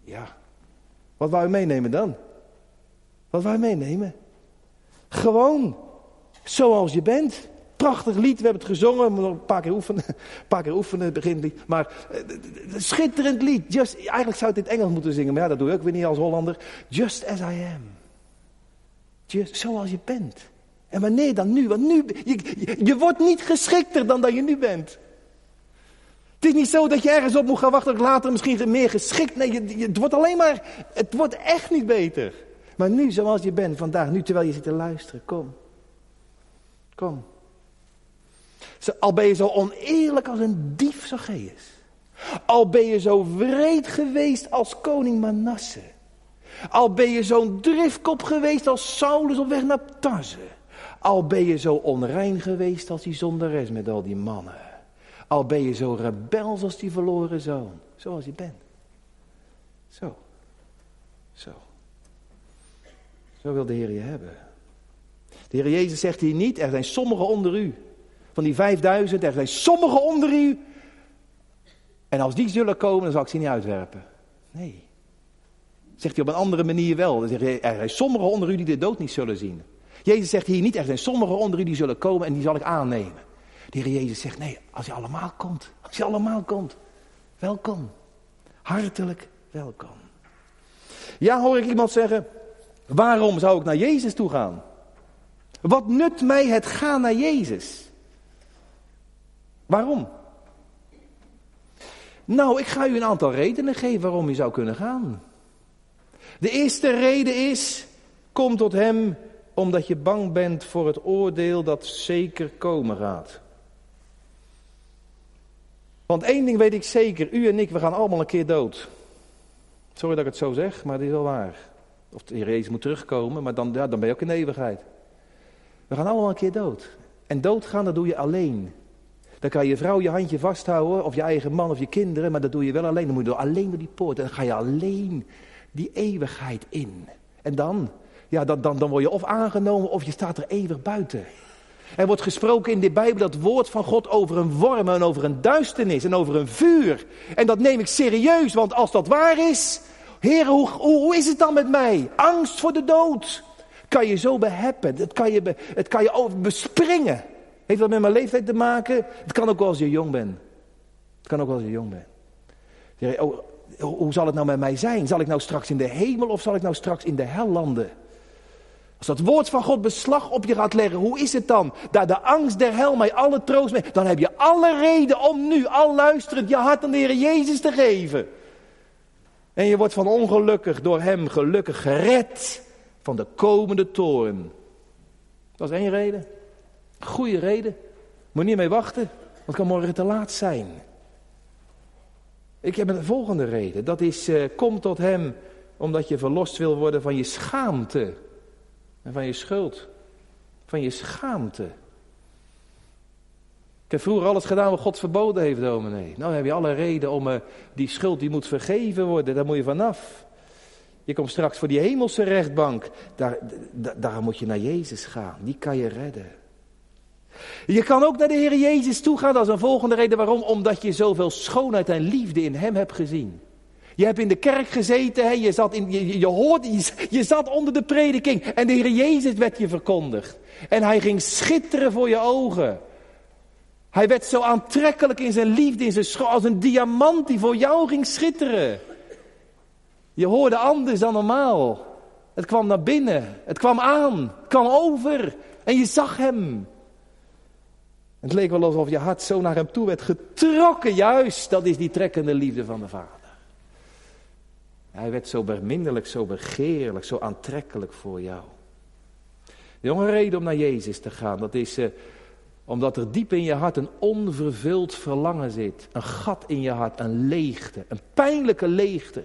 S1: Ja, wat wou je meenemen dan? Wat wou je meenemen? Gewoon, zoals je bent. Prachtig lied, we hebben het gezongen, we een paar keer oefenen, een paar keer oefenen, beginlied. Maar uh, schitterend lied. Just, eigenlijk zou het in het Engels moeten zingen, maar ja, dat doe ik ook weer niet als Hollander. Just as I am. Just, zoals je bent. En wanneer dan nu? Want nu, je, wordt niet geschikter dan dat je nu bent. Het is niet zo dat je ergens op moet gaan wachten, later misschien meer geschikt. Nee, je, het wordt alleen maar, het wordt echt niet beter. Maar nu zoals je bent, vandaag, nu terwijl je zit te luisteren, kom. Kom. Al ben je zo oneerlijk als een dief Zacchaeus. Al ben je zo wreed geweest als koning Manasse. Al ben je zo'n driftkop geweest als Saulus op weg naar Tarse. Al ben je zo onrein geweest als die zonderes met al die mannen. Al ben je zo rebels als die verloren zoon. Zoals je bent. Zo. Zo. Zo wil de Heer je hebben. De Heer Jezus zegt hier niet, er zijn sommigen onder u van die 5000, er zijn sommigen onder u. En als die zullen komen, dan zal ik ze niet uitwerpen. Nee. Zegt hij op een andere manier wel. Er zijn sommigen onder u die de dood niet zullen zien. Jezus zegt hier niet, er zijn sommigen onder u die zullen komen en die zal ik aannemen. De Heer Jezus zegt, nee, als je allemaal komt, als je allemaal komt, welkom. Hartelijk welkom. Ja, hoor ik iemand zeggen, waarom zou ik naar Jezus toe gaan? Wat nut mij het gaan naar Jezus? Waarom? Nou, ik ga u een aantal redenen geven waarom je zou kunnen gaan. De eerste reden is, kom tot Hem omdat je bang bent voor het oordeel dat zeker komen gaat. Want één ding weet ik zeker, u en ik, we gaan allemaal een keer dood. Sorry dat ik het zo zeg, maar dit is wel waar. Of de Heer moet terugkomen, maar dan, ja, dan ben je ook in eeuwigheid. We gaan allemaal een keer dood. En doodgaan, dat doe je alleen. Dan kan je vrouw je handje vasthouden, of je eigen man of je kinderen, maar dat doe je wel alleen. Dan moet je door, alleen door die poort. En dan ga je alleen die eeuwigheid in. En dan, ja, dan, dan, dan word je of aangenomen of je staat er eeuwig buiten. Er wordt gesproken in de Bijbel dat woord van God over een worm en over een duisternis en over een vuur. En dat neem ik serieus, want als dat waar is, Heer, hoe, hoe, hoe is het dan met mij? Angst voor de dood. Kan je zo beheppen, het kan je, het kan je over bespringen. Heeft dat met mijn leeftijd te maken? Het kan ook wel als je jong bent. Het kan ook als je jong bent. Oh, hoe zal het nou met mij zijn? Zal ik nou straks in de hemel of zal ik nou straks in de hel landen? Als dat woord van God beslag op je gaat leggen, hoe is het dan? Daar de angst der hel mij alle troost mee. Dan heb je alle reden om nu al luisterend je hart aan de Heer Jezus te geven. En je wordt van ongelukkig door hem gelukkig gered van de komende toorn. Dat is één reden. Goede reden. Moet niet mee wachten, want het kan morgen te laat zijn. Ik heb een volgende reden. Dat is, uh, kom tot hem omdat je verlost wil worden van je schaamte. En van je schuld. Van je schaamte. Ik heb vroeger alles gedaan wat God verboden heeft, dominee. Nou heb je alle reden om uh, die schuld die moet vergeven worden. Daar moet je vanaf. Je komt straks voor die hemelse rechtbank. Daar, daar moet je naar Jezus gaan. Die kan je redden. Je kan ook naar de Heer Jezus toe gaan als een volgende reden. Waarom? Omdat je zoveel schoonheid en liefde in Hem hebt gezien. Je hebt in de kerk gezeten, hè? Je, zat in, je, je, je zat onder de prediking en de Heer Jezus werd je verkondigd. En Hij ging schitteren voor je ogen. Hij werd zo aantrekkelijk in zijn liefde, in zijn schoon, als een diamant die voor jou ging schitteren. Je hoorde anders dan normaal. Het kwam naar binnen, het kwam aan, het kwam over en je zag Hem. Het leek wel alsof je hart zo naar hem toe werd getrokken. Juist, dat is die trekkende liefde van de Vader. Hij werd zo beminnelijk, zo begeerlijk, zo aantrekkelijk voor jou. De jonge reden om naar Jezus te gaan, dat is, uh, Omdat er diep in je hart een onvervuld verlangen zit. Een gat in je hart, een leegte, een pijnlijke leegte.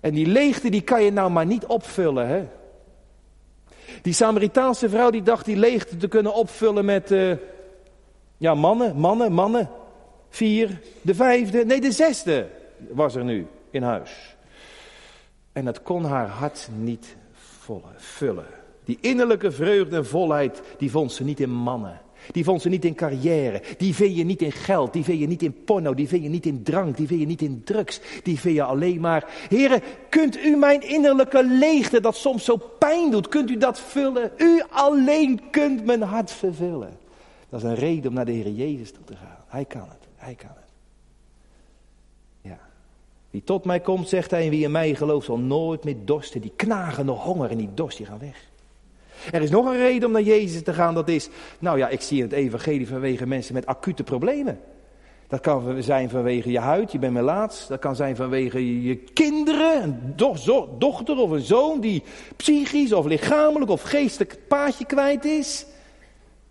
S1: En die leegte die kan je nou maar niet opvullen, hè? Die Samaritaanse vrouw die dacht die leegte te kunnen opvullen met, uh, ja, mannen, mannen, mannen. Vier, de vijfde, nee, de zesde was er nu in huis. En dat kon haar hart niet vullen. Die innerlijke vreugde en volheid, die vond ze niet in mannen. Die vond ze niet in carrière. Die vind je niet in geld. Die vind je niet in porno. Die vind je niet in drank. Die vind je niet in drugs. Die vind je alleen maar. Heren, kunt u mijn innerlijke leegte, dat soms zo pijn doet, kunt u dat vullen? U alleen kunt mijn hart vervullen. Dat is een reden om naar de Heer Jezus toe te gaan. Hij kan het. Hij kan het. Ja. Wie tot mij komt, zegt hij, en wie in mij gelooft, zal nooit meer dorsten. Die knagende honger en die dorst, die gaan weg. Er is nog een reden om naar Jezus te gaan. Dat is, nou ja, ik zie in het evangelie vanwege mensen met acute problemen. Dat kan zijn vanwege je huid, je bent melaats. Dat kan zijn vanwege je kinderen, een dochter of een zoon die psychisch of lichamelijk of geestelijk paadje kwijt is.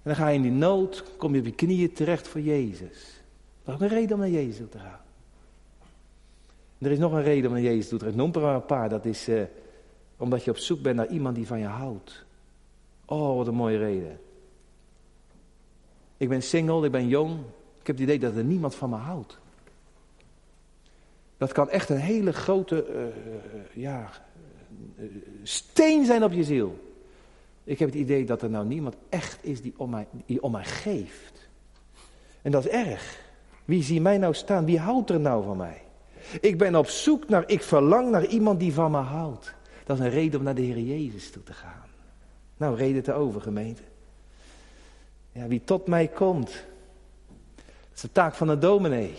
S1: En dan ga je in die nood, kom je op je knieën terecht voor Jezus. Dat is een reden om naar Jezus toe te gaan. er is nog een reden om naar Jezus toe te gaan. Noem er een paar. Dat is uh, omdat je op zoek bent naar iemand die van je houdt. Oh, wat een mooie reden. Ik ben single, ik ben jong. Ik heb het idee dat er niemand van me houdt. Dat kan echt een hele grote uh, ja, uh, steen zijn op je ziel. Ik heb het idee dat er nou niemand echt is die om mij, die mij geeft. En dat is erg. Wie zie mij nou staan? Wie houdt er nou van mij? Ik ben op zoek naar, ik verlang naar iemand die van me houdt. Dat is een reden om naar de Heer Jezus toe te gaan. Nou, reden te over, gemeente. Ja, wie tot mij komt. Dat is de taak van een dominee.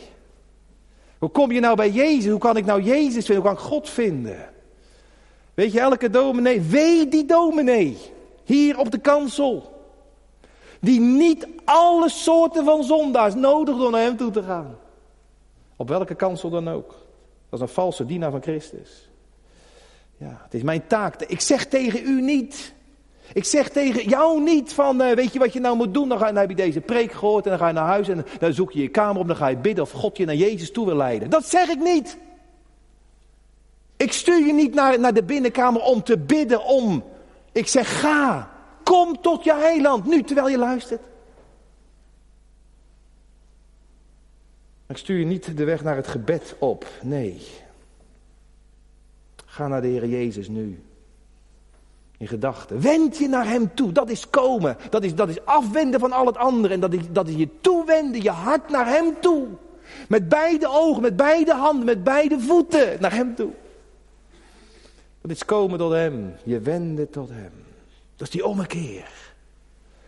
S1: Hoe kom je nou bij Jezus? Hoe kan ik nou Jezus vinden? Hoe kan ik God vinden? Weet je, elke dominee, weet die dominee. Hier op de kansel. Die niet alle soorten van zondaars nodig door naar hem toe te gaan. Op welke kansel dan ook. Dat is een valse dienaar van Christus. Ja, het is mijn taak. Ik zeg tegen u niet ik zeg tegen jou niet van, uh, weet je wat je nou moet doen? Dan, ga, dan heb je deze preek gehoord en dan ga je naar huis en dan zoek je je kamer op. Dan ga je bidden of God je naar Jezus toe wil leiden. Dat zeg ik niet. Ik stuur je niet naar, naar de binnenkamer om te bidden om. Ik zeg ga, kom tot je heiland nu terwijl je luistert. Ik stuur je niet de weg naar het gebed op. Nee. Ga naar de Heer Jezus nu in gedachten. Wend je naar hem toe. Dat is komen. Dat is, dat is afwenden van al het andere. En dat is, dat is je toewenden, je hart naar hem toe. Met beide ogen, met beide handen, met beide voeten naar hem toe. Dat is komen tot hem. Je wenden tot hem. Dat is die ommekeer.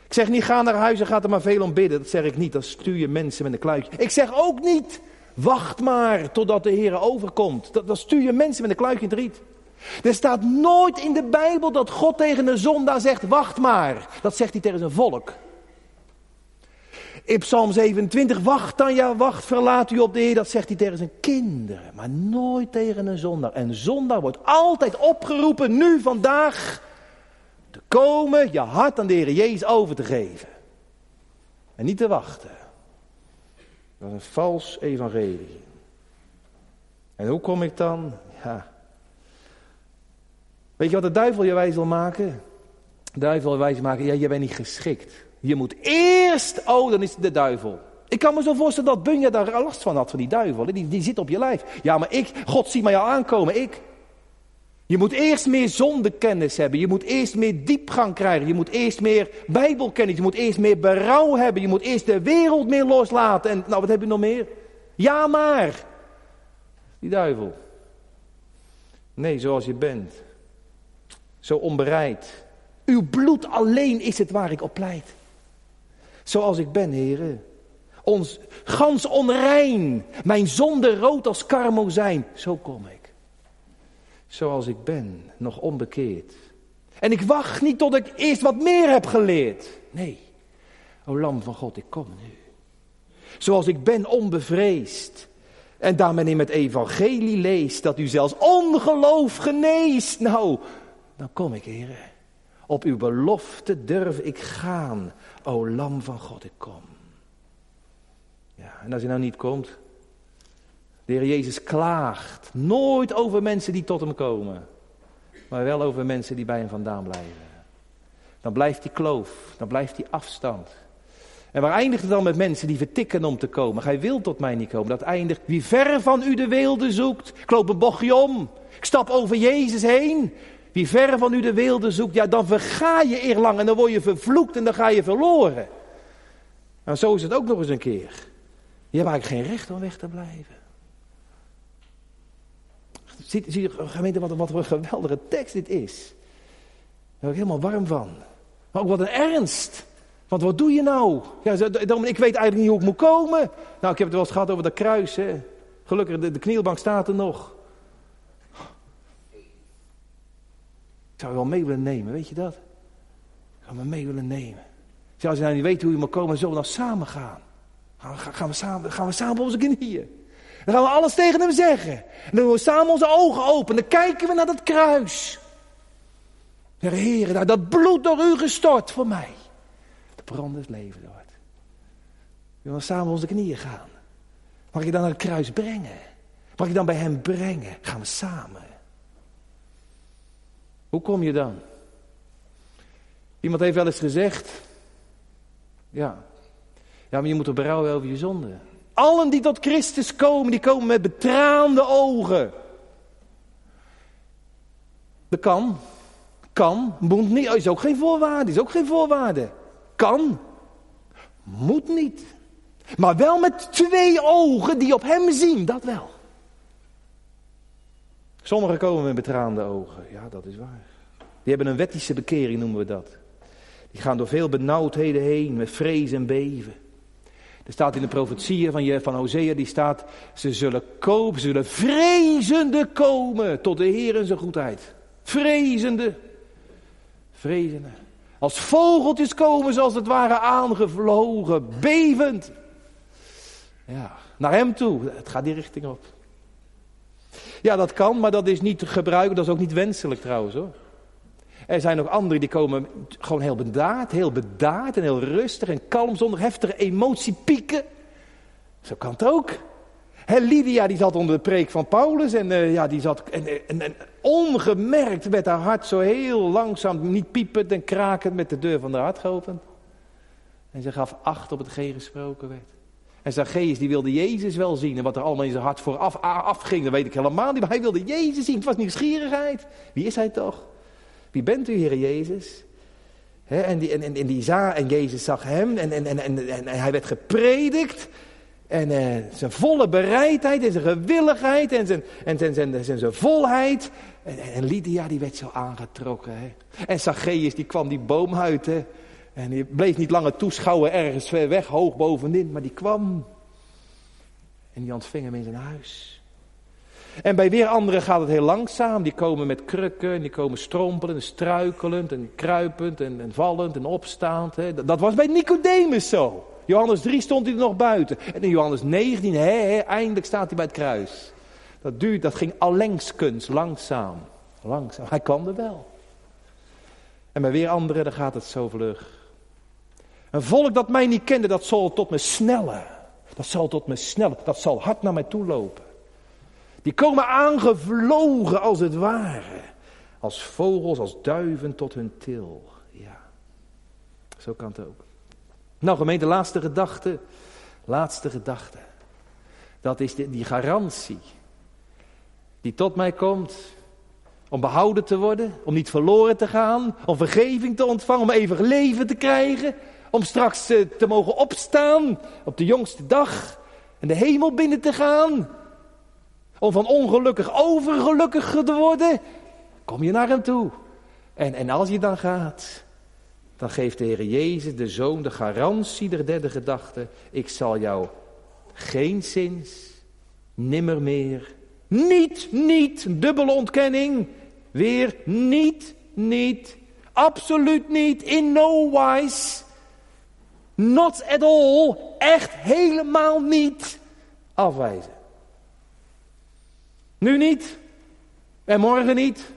S1: Ik zeg niet ga naar huis en ga er maar veel om bidden. Dat zeg ik niet. Dan stuur je mensen met een kluitje. Ik zeg ook niet wacht maar totdat de Heer overkomt. Dan stuur je mensen met een kluitje in het riet. Er staat nooit in de Bijbel dat God tegen een zondaar zegt, wacht maar. Dat zegt hij tegen zijn volk. In Psalm 27, wacht dan, ja wacht, verlaat u op de Heer. Dat zegt hij tegen zijn kinderen, maar nooit tegen een zondaar. En zondaar wordt altijd opgeroepen, nu, vandaag, te komen, je hart aan de Heer Jezus over te geven. En niet te wachten. Dat is een vals evangelie. En hoe kom ik dan? Ja, Weet je wat de duivel je wijs wil maken? De duivel wil wijs maken, ja, je bent niet geschikt. Je moet eerst, oh, dan is het de duivel. Ik kan me zo voorstellen dat Bunja daar last van had, van die duivel. Die, die zit op je lijf. Ja, maar ik, God zie mij al aankomen, ik. Je moet eerst meer zondekennis hebben. Je moet eerst meer diepgang krijgen. Je moet eerst meer bijbelkennis. Je moet eerst meer berouw hebben. Je moet eerst de wereld meer loslaten. En nou, wat heb je nog meer? Ja, maar. Die duivel. Nee, zoals je bent zo onbereid. Uw bloed alleen is het waar ik op pleit. Zoals ik ben, heren. Ons gans onrein, mijn zonde rood als zijn. Zo kom ik. Zoals ik ben, nog onbekeerd. En ik wacht niet tot ik eerst wat meer heb geleerd. Nee, o lam van God, ik kom nu. Zoals ik ben, onbevreesd. En daar men in het evangelie leest dat u zelfs ongeloof geneest. Nou, dan kom ik, heren. Op uw belofte durf ik gaan, o lam van God, ik kom. Ja, en als hij nou niet komt, de Heer Jezus klaagt nooit over mensen die tot hem komen, maar wel over mensen die bij hem vandaan blijven. Dan blijft die kloof, dan blijft die afstand. En waar eindigt het dan met mensen die vertikken om te komen? Gij wilt tot mij niet komen. Dat eindigt, wie ver van u de weelde zoekt. Ik loop een bochtje om. Ik stap over Jezus heen. Wie ver van u de weelde zoekt, ja dan verga je eerlang en dan word je vervloekt en dan ga je verloren. En zo is het ook nog eens een keer. Je hebt eigenlijk geen recht om weg te blijven. Zie, zie gemeente wat, wat een geweldige tekst dit is. Daar word ik helemaal warm van. Maar ook wat een ernst. Want wat doe je nou? Ja, ik weet eigenlijk niet hoe ik moet komen. Nou, ik heb het wel eens gehad over dat kruis. Hè. Gelukkig, de, de knielbank staat er nog. Zou je wel mee willen nemen, weet je dat? Ik zou me mee willen nemen. Als je nou niet weet hoe je moet komen, zullen we dan samen gaan. Gaan we, gaan we, samen, gaan we samen op onze knieën. Dan gaan we alles tegen hem zeggen. En dan doen we samen onze ogen open. Dan kijken we naar dat kruis. Heer, Heer, dat bloed door u gestort voor mij. De brandend leven wordt. We willen samen op onze knieën gaan. Mag ik dan naar het kruis brengen? Mag ik dan bij hem brengen? Gaan we samen. Hoe kom je dan? Iemand heeft wel eens gezegd. Ja. Ja, maar je moet er berouwen over je zonde. Allen die tot Christus komen, die komen met betraande ogen. Dat kan. Kan. Moet niet. Is ook geen voorwaarde. Is ook geen voorwaarde. Kan. Moet niet. Maar wel met twee ogen die op hem zien. Dat wel. Sommigen komen met betraande ogen. Ja, dat is waar. Die hebben een wettische bekering, noemen we dat. Die gaan door veel benauwdheden heen, met vrees en beven. Er staat in de profetieën van, van Hosea, die staat, ze zullen kopen, ze zullen vrezende komen tot de Heer en zijn goedheid. Vrezende. Vrezende. Als vogeltjes komen ze als het ware aangevlogen, bevend. Ja, naar hem toe. Het gaat die richting op. Ja, dat kan, maar dat is niet te gebruiken. Dat is ook niet wenselijk trouwens hoor. Er zijn nog anderen die komen gewoon heel bedaard, heel bedaard en heel rustig en kalm, zonder heftige emotiepieken. Zo kan het ook. He, Lydia die zat onder de preek van Paulus en, uh, ja, die zat en, en, en, ongemerkt met haar hart zo heel langzaam, niet piepend en krakend met de deur van de hart geopend. En ze gaf acht op hetgeen gesproken werd. En Zacchaeus die wilde Jezus wel zien. En wat er allemaal in zijn hart vooraf afging, dat weet ik helemaal niet. Maar hij wilde Jezus zien. Het was nieuwsgierigheid. Wie is hij toch? Wie bent u, Heer Jezus? en, die, en, en, die za, en Jezus zag hem en, en, en, en, en hij werd gepredikt. En uh, zijn volle bereidheid en zijn gewilligheid en zijn, en zijn, zijn, zijn, zijn volheid. En, en, Lydia die werd zo aangetrokken. Hè. En Zacchaeus die kwam die boom. En die bleef niet langer toeschouwen ergens ver weg, hoog bovenin. Maar die kwam. En die ontving hem in zijn huis. En bij weer anderen gaat het heel langzaam. Die komen met krukken, en die komen strompelend, en struikelend en kruipend en, en vallend en opstaand. Hè. Dat was bij Nicodemus zo. Johannes 3 stond hij er nog buiten. En in Johannes 19, hè, hè, eindelijk staat hij bij het kruis. Dat duurt, dat ging allengskens, langzaam. Langzaam. Hij kwam er wel. En bij weer anderen, dan gaat het zo vlug. Een volk dat mij niet kende, dat zal tot me snellen. Dat zal tot me snellen. Dat zal hard naar mij toe lopen. Die komen aangevlogen als het ware. Als vogels, als duiven tot hun til. Ja, zo kan het ook. Nou gemeente, laatste gedachte. Laatste gedachte. Dat is die, die garantie. Die tot mij komt. Om behouden te worden. Om niet verloren te gaan. Om vergeving te ontvangen. Om eeuwig leven te krijgen. Om straks eh, te mogen opstaan. Op de jongste dag. En de hemel binnen te gaan om van ongelukkig overgelukkig te worden, kom je naar hem toe. En, en als je dan gaat, dan geeft de Heer Jezus, de Zoon, de garantie der derde gedachte. Ik zal jou geen zins, nimmer meer, niet, niet, dubbele ontkenning, weer niet, niet, absoluut niet, in no wise, not at all, echt helemaal niet afwijzen. Nu niet. En morgen niet.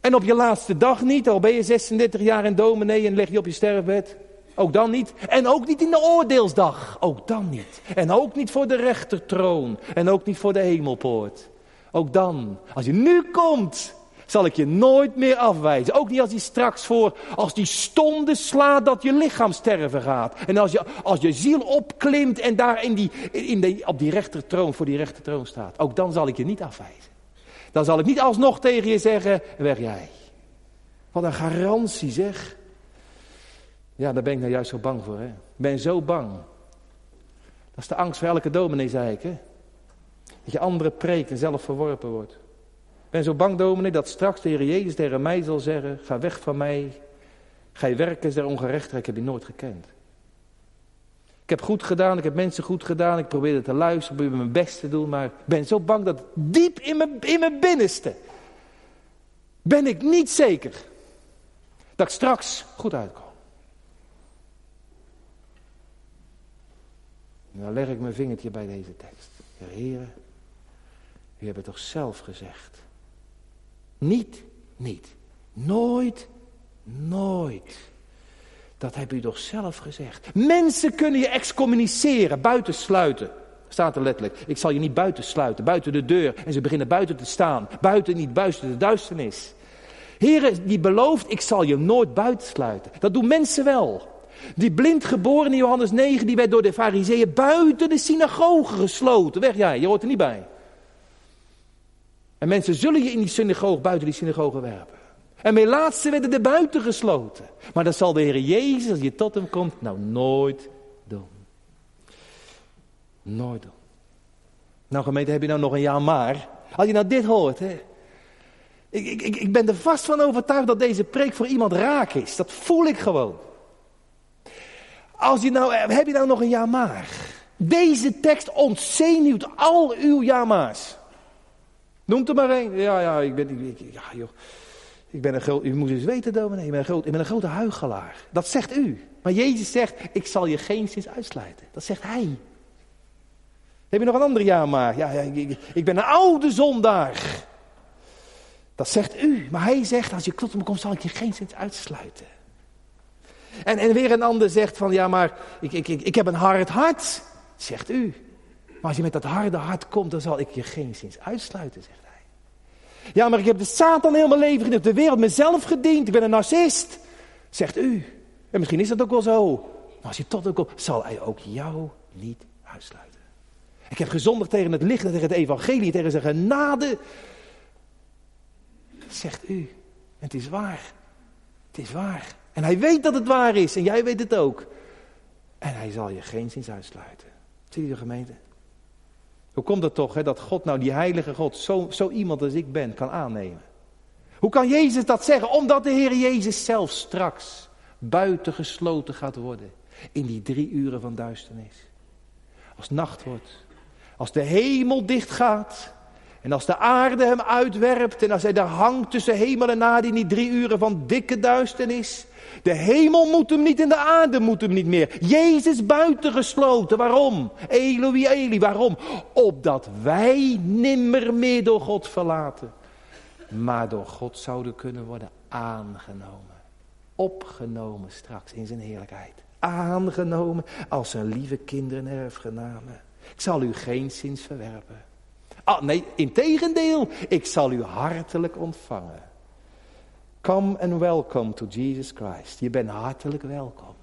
S1: En op je laatste dag niet, al ben je 36 jaar in dominee en leg je op je sterfbed. Ook dan niet. En ook niet in de oordeelsdag. Ook dan niet. En ook niet voor de rechtertroon. En ook niet voor de hemelpoort. Ook dan, als je nu komt, zal ik je nooit meer afwijzen. Ook niet als hij straks voor, als die stonden slaat dat je lichaam sterven gaat. En als je, als je ziel opklimt en daar in die, in de, op die rechtertroon, voor die rechtertroon staat. Ook dan zal ik je niet afwijzen. Dan zal ik niet alsnog tegen je zeggen, weg jij. Wat een garantie zeg. Ja, daar ben ik nou juist zo bang voor. Hè? Ik ben zo bang. Dat is de angst voor elke dominee, zei ik. Hè? Dat je andere preken zelf verworpen wordt. Ik ben zo bang, dominee, dat straks de Heer Jezus tegen mij zal zeggen: Ga weg van mij. Ga je werken der ongerechtigheid. Ik heb je nooit gekend. Ik heb goed gedaan, ik heb mensen goed gedaan. Ik probeerde te luisteren, probeerde mijn best te doen. Maar ik ben zo bang dat diep in mijn, in mijn binnenste. ben ik niet zeker. dat ik straks goed uitkom. En dan leg ik mijn vingertje bij deze tekst. Heer, u hebt het toch zelf gezegd. Niet, niet, nooit, nooit. Dat hebt u toch zelf gezegd. Mensen kunnen je excommuniceren, buitensluiten. Staat er letterlijk. Ik zal je niet buitensluiten, buiten de deur. En ze beginnen buiten te staan. Buiten niet, buiten de duisternis. Heren, die belooft, ik zal je nooit buitensluiten. Dat doen mensen wel. Die blind geboren in Johannes 9, die werd door de fariseeën buiten de synagoge gesloten. Weg jij, je hoort er niet bij. En mensen zullen je in die synagoge, buiten die synagoge werpen. En mijn laatste werden er buiten gesloten. Maar dat zal de Heer Jezus, als je tot hem komt, nou nooit doen. Nooit doen. Nou gemeente, heb je nou nog een jaar maar? Als je nou dit hoort, hè. Ik, ik, ik ben er vast van overtuigd dat deze preek voor iemand raak is. Dat voel ik gewoon. Als je nou, heb je nou nog een ja maar? Deze tekst ontzenuwt al uw ja maar's. Noemt er maar één. Ja, ja, ik ben, ik, ja, joh. Ik ben een groot, u moet eens weten dominee, ik ben, een een grote huigelaar. Dat zegt u. Maar Jezus zegt, ik zal je geen zins uitsluiten. Dat zegt hij. Heb je nog een ander ja maar? Ja, ja ik, ik, ben een oude zondaar. Dat zegt u. Maar hij zegt, als je tot me komt, zal ik je geen zins uitsluiten. En, en weer een ander zegt van, ja maar ik, ik, ik, ik heb een hard hart, zegt u. Maar als je met dat harde hart komt, dan zal ik je geen zins uitsluiten, zegt hij. Ja, maar ik heb de Satan heel mijn leven gediend, de wereld mezelf gediend, ik ben een narcist, zegt u. En misschien is dat ook wel zo. Maar als je tot hem komt, zal hij ook jou niet uitsluiten. Ik heb gezondigd tegen het licht, tegen het evangelie, tegen zijn genade. Zegt u. En het is waar. Het is waar. En hij weet dat het waar is en jij weet het ook. En hij zal je geen zins uitsluiten. Zie je de gemeente? Hoe komt het toch hè, dat God nou die heilige God zo, zo iemand als ik ben kan aannemen? Hoe kan Jezus dat zeggen? Omdat de Heer Jezus zelf straks buitengesloten gaat worden in die drie uren van duisternis. Als nacht wordt, als de hemel dicht gaat en als de aarde hem uitwerpt en als hij daar hangt tussen hemel en aarde in die drie uren van dikke duisternis. De hemel moet hem niet en de aarde moet hem niet meer. Jezus buitengesloten. Waarom? Eloi, Eli, waarom? Opdat wij nimmer meer door God verlaten. Maar door God zouden kunnen worden aangenomen. Opgenomen straks in zijn heerlijkheid. Aangenomen als zijn lieve kinderen erfgenamen. Ik zal u geen zins verwerpen. Ah, nee, integendeel, ik zal u hartelijk ontvangen. Come and welcome to Jesus Christ. Je bent hartelijk welkom.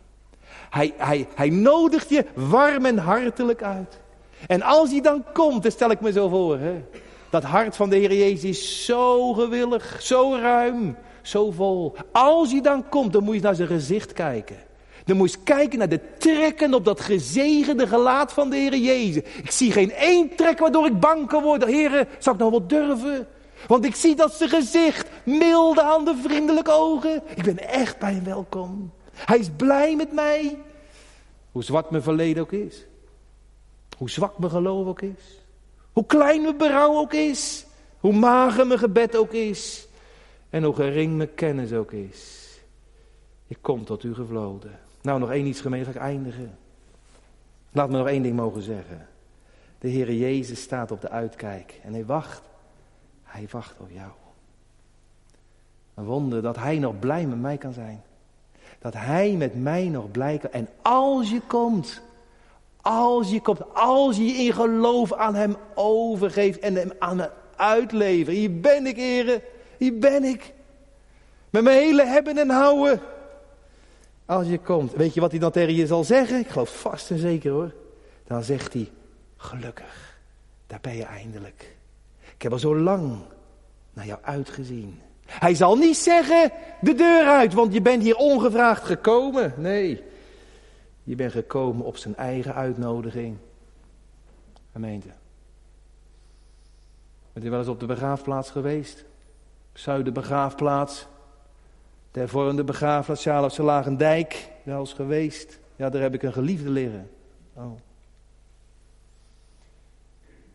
S1: Hij, hij, hij nodigt je warm en hartelijk uit. En als hij dan komt, dan stel ik me zo voor, hè, dat hart van de Heer Jezus is zo gewillig, zo ruim, zo vol. Als hij dan komt, dan moet je naar zijn gezicht kijken. Dan moet je kijken naar de trekken op dat gezegende gelaat van de Heer Jezus. Ik zie geen één trek waardoor ik bang kan worden. Heer, zou ik nou wel durven? Want ik zie dat zijn gezicht, milde handen, vriendelijke ogen. Ik ben echt bij hem welkom. Hij is blij met mij. Hoe zwart mijn verleden ook is. Hoe zwak mijn geloof ook is. Hoe klein mijn berouw ook is. Hoe mager mijn gebed ook is. En hoe gering mijn kennis ook is. Ik kom tot u gevloden. Nou, nog één iets gemeen, ga ik eindigen. Laat me nog één ding mogen zeggen. De Heere Jezus staat op de uitkijk en hij wacht hij wacht op jou. Een wonder dat hij nog blij met mij kan zijn. Dat hij met mij nog blij kan. En als je komt, als je komt, als je in geloof aan hem overgeeft en hem aan hem uitlevert. Hier ben ik, heren. Hier ben ik. Met mijn hele hebben en houden. Als je komt, weet je wat hij dan tegen je zal zeggen? Ik geloof vast en zeker hoor. Dan zegt hij, gelukkig, daar ben je eindelijk. Ik heb al zo lang naar jou uitgezien. Hij zal niet zeggen, de deur uit, want je bent hier ongevraagd gekomen. Nee, je bent gekomen op zijn eigen uitnodiging. Gemeente. Bent u wel eens op de begraafplaats geweest? Zuiderbegraafplaats. De hervormde begraafplaats, Sjaalofse Lagendijk. Wel eens geweest. Ja, daar heb ik een geliefde liggen. Oh.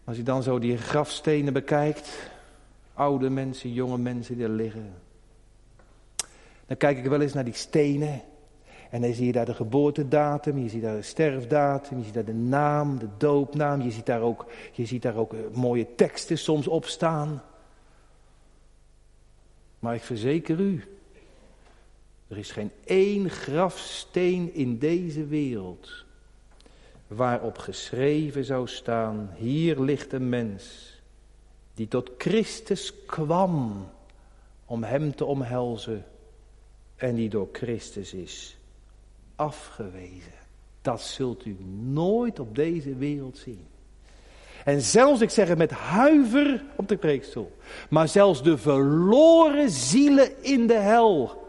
S1: Als je dan zo die grafstenen bekijkt. Oude mensen, jonge mensen die er liggen. Dan kijk ik wel eens naar die stenen. En dan zie je daar de geboortedatum, je ziet daar de sterfdatum, je ziet daar de naam, de doopnaam. Je ziet daar ook, je ziet daar ook eh, mooie teksten soms op staan. Maar ik verzeker u, er is geen één grafsteen in deze wereld waarop geschreven zou staan, hier ligt een mens die tot Christus kwam om hem te omhelzen en die door Christus is afgewezen. Dat zult u nooit op deze wereld zien. En zelfs, ik zeg het met huiver op de preekstoel, maar zelfs de verloren zielen in de hel,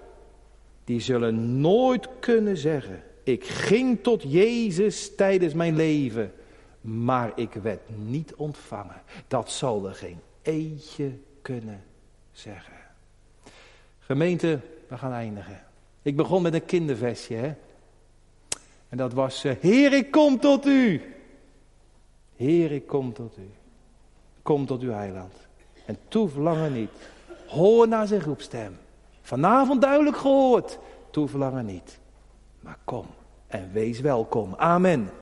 S1: die zullen nooit kunnen zeggen, ik ging tot Jezus tijdens mijn leven, maar ik werd niet ontvangen. Dat zal er geen eentje kunnen zeggen. Gemeente, we gaan eindigen. Ik begon met een kindervestje, hè. En dat was, uh, Heer, ik kom tot u. Heer, ik kom tot u. Kom tot uw heiland. En toef langer niet. Hoor naar zijn roepstem. Vanavond duidelijk gehoord. Toef langer niet. Maar kom en wees welkom. Amen.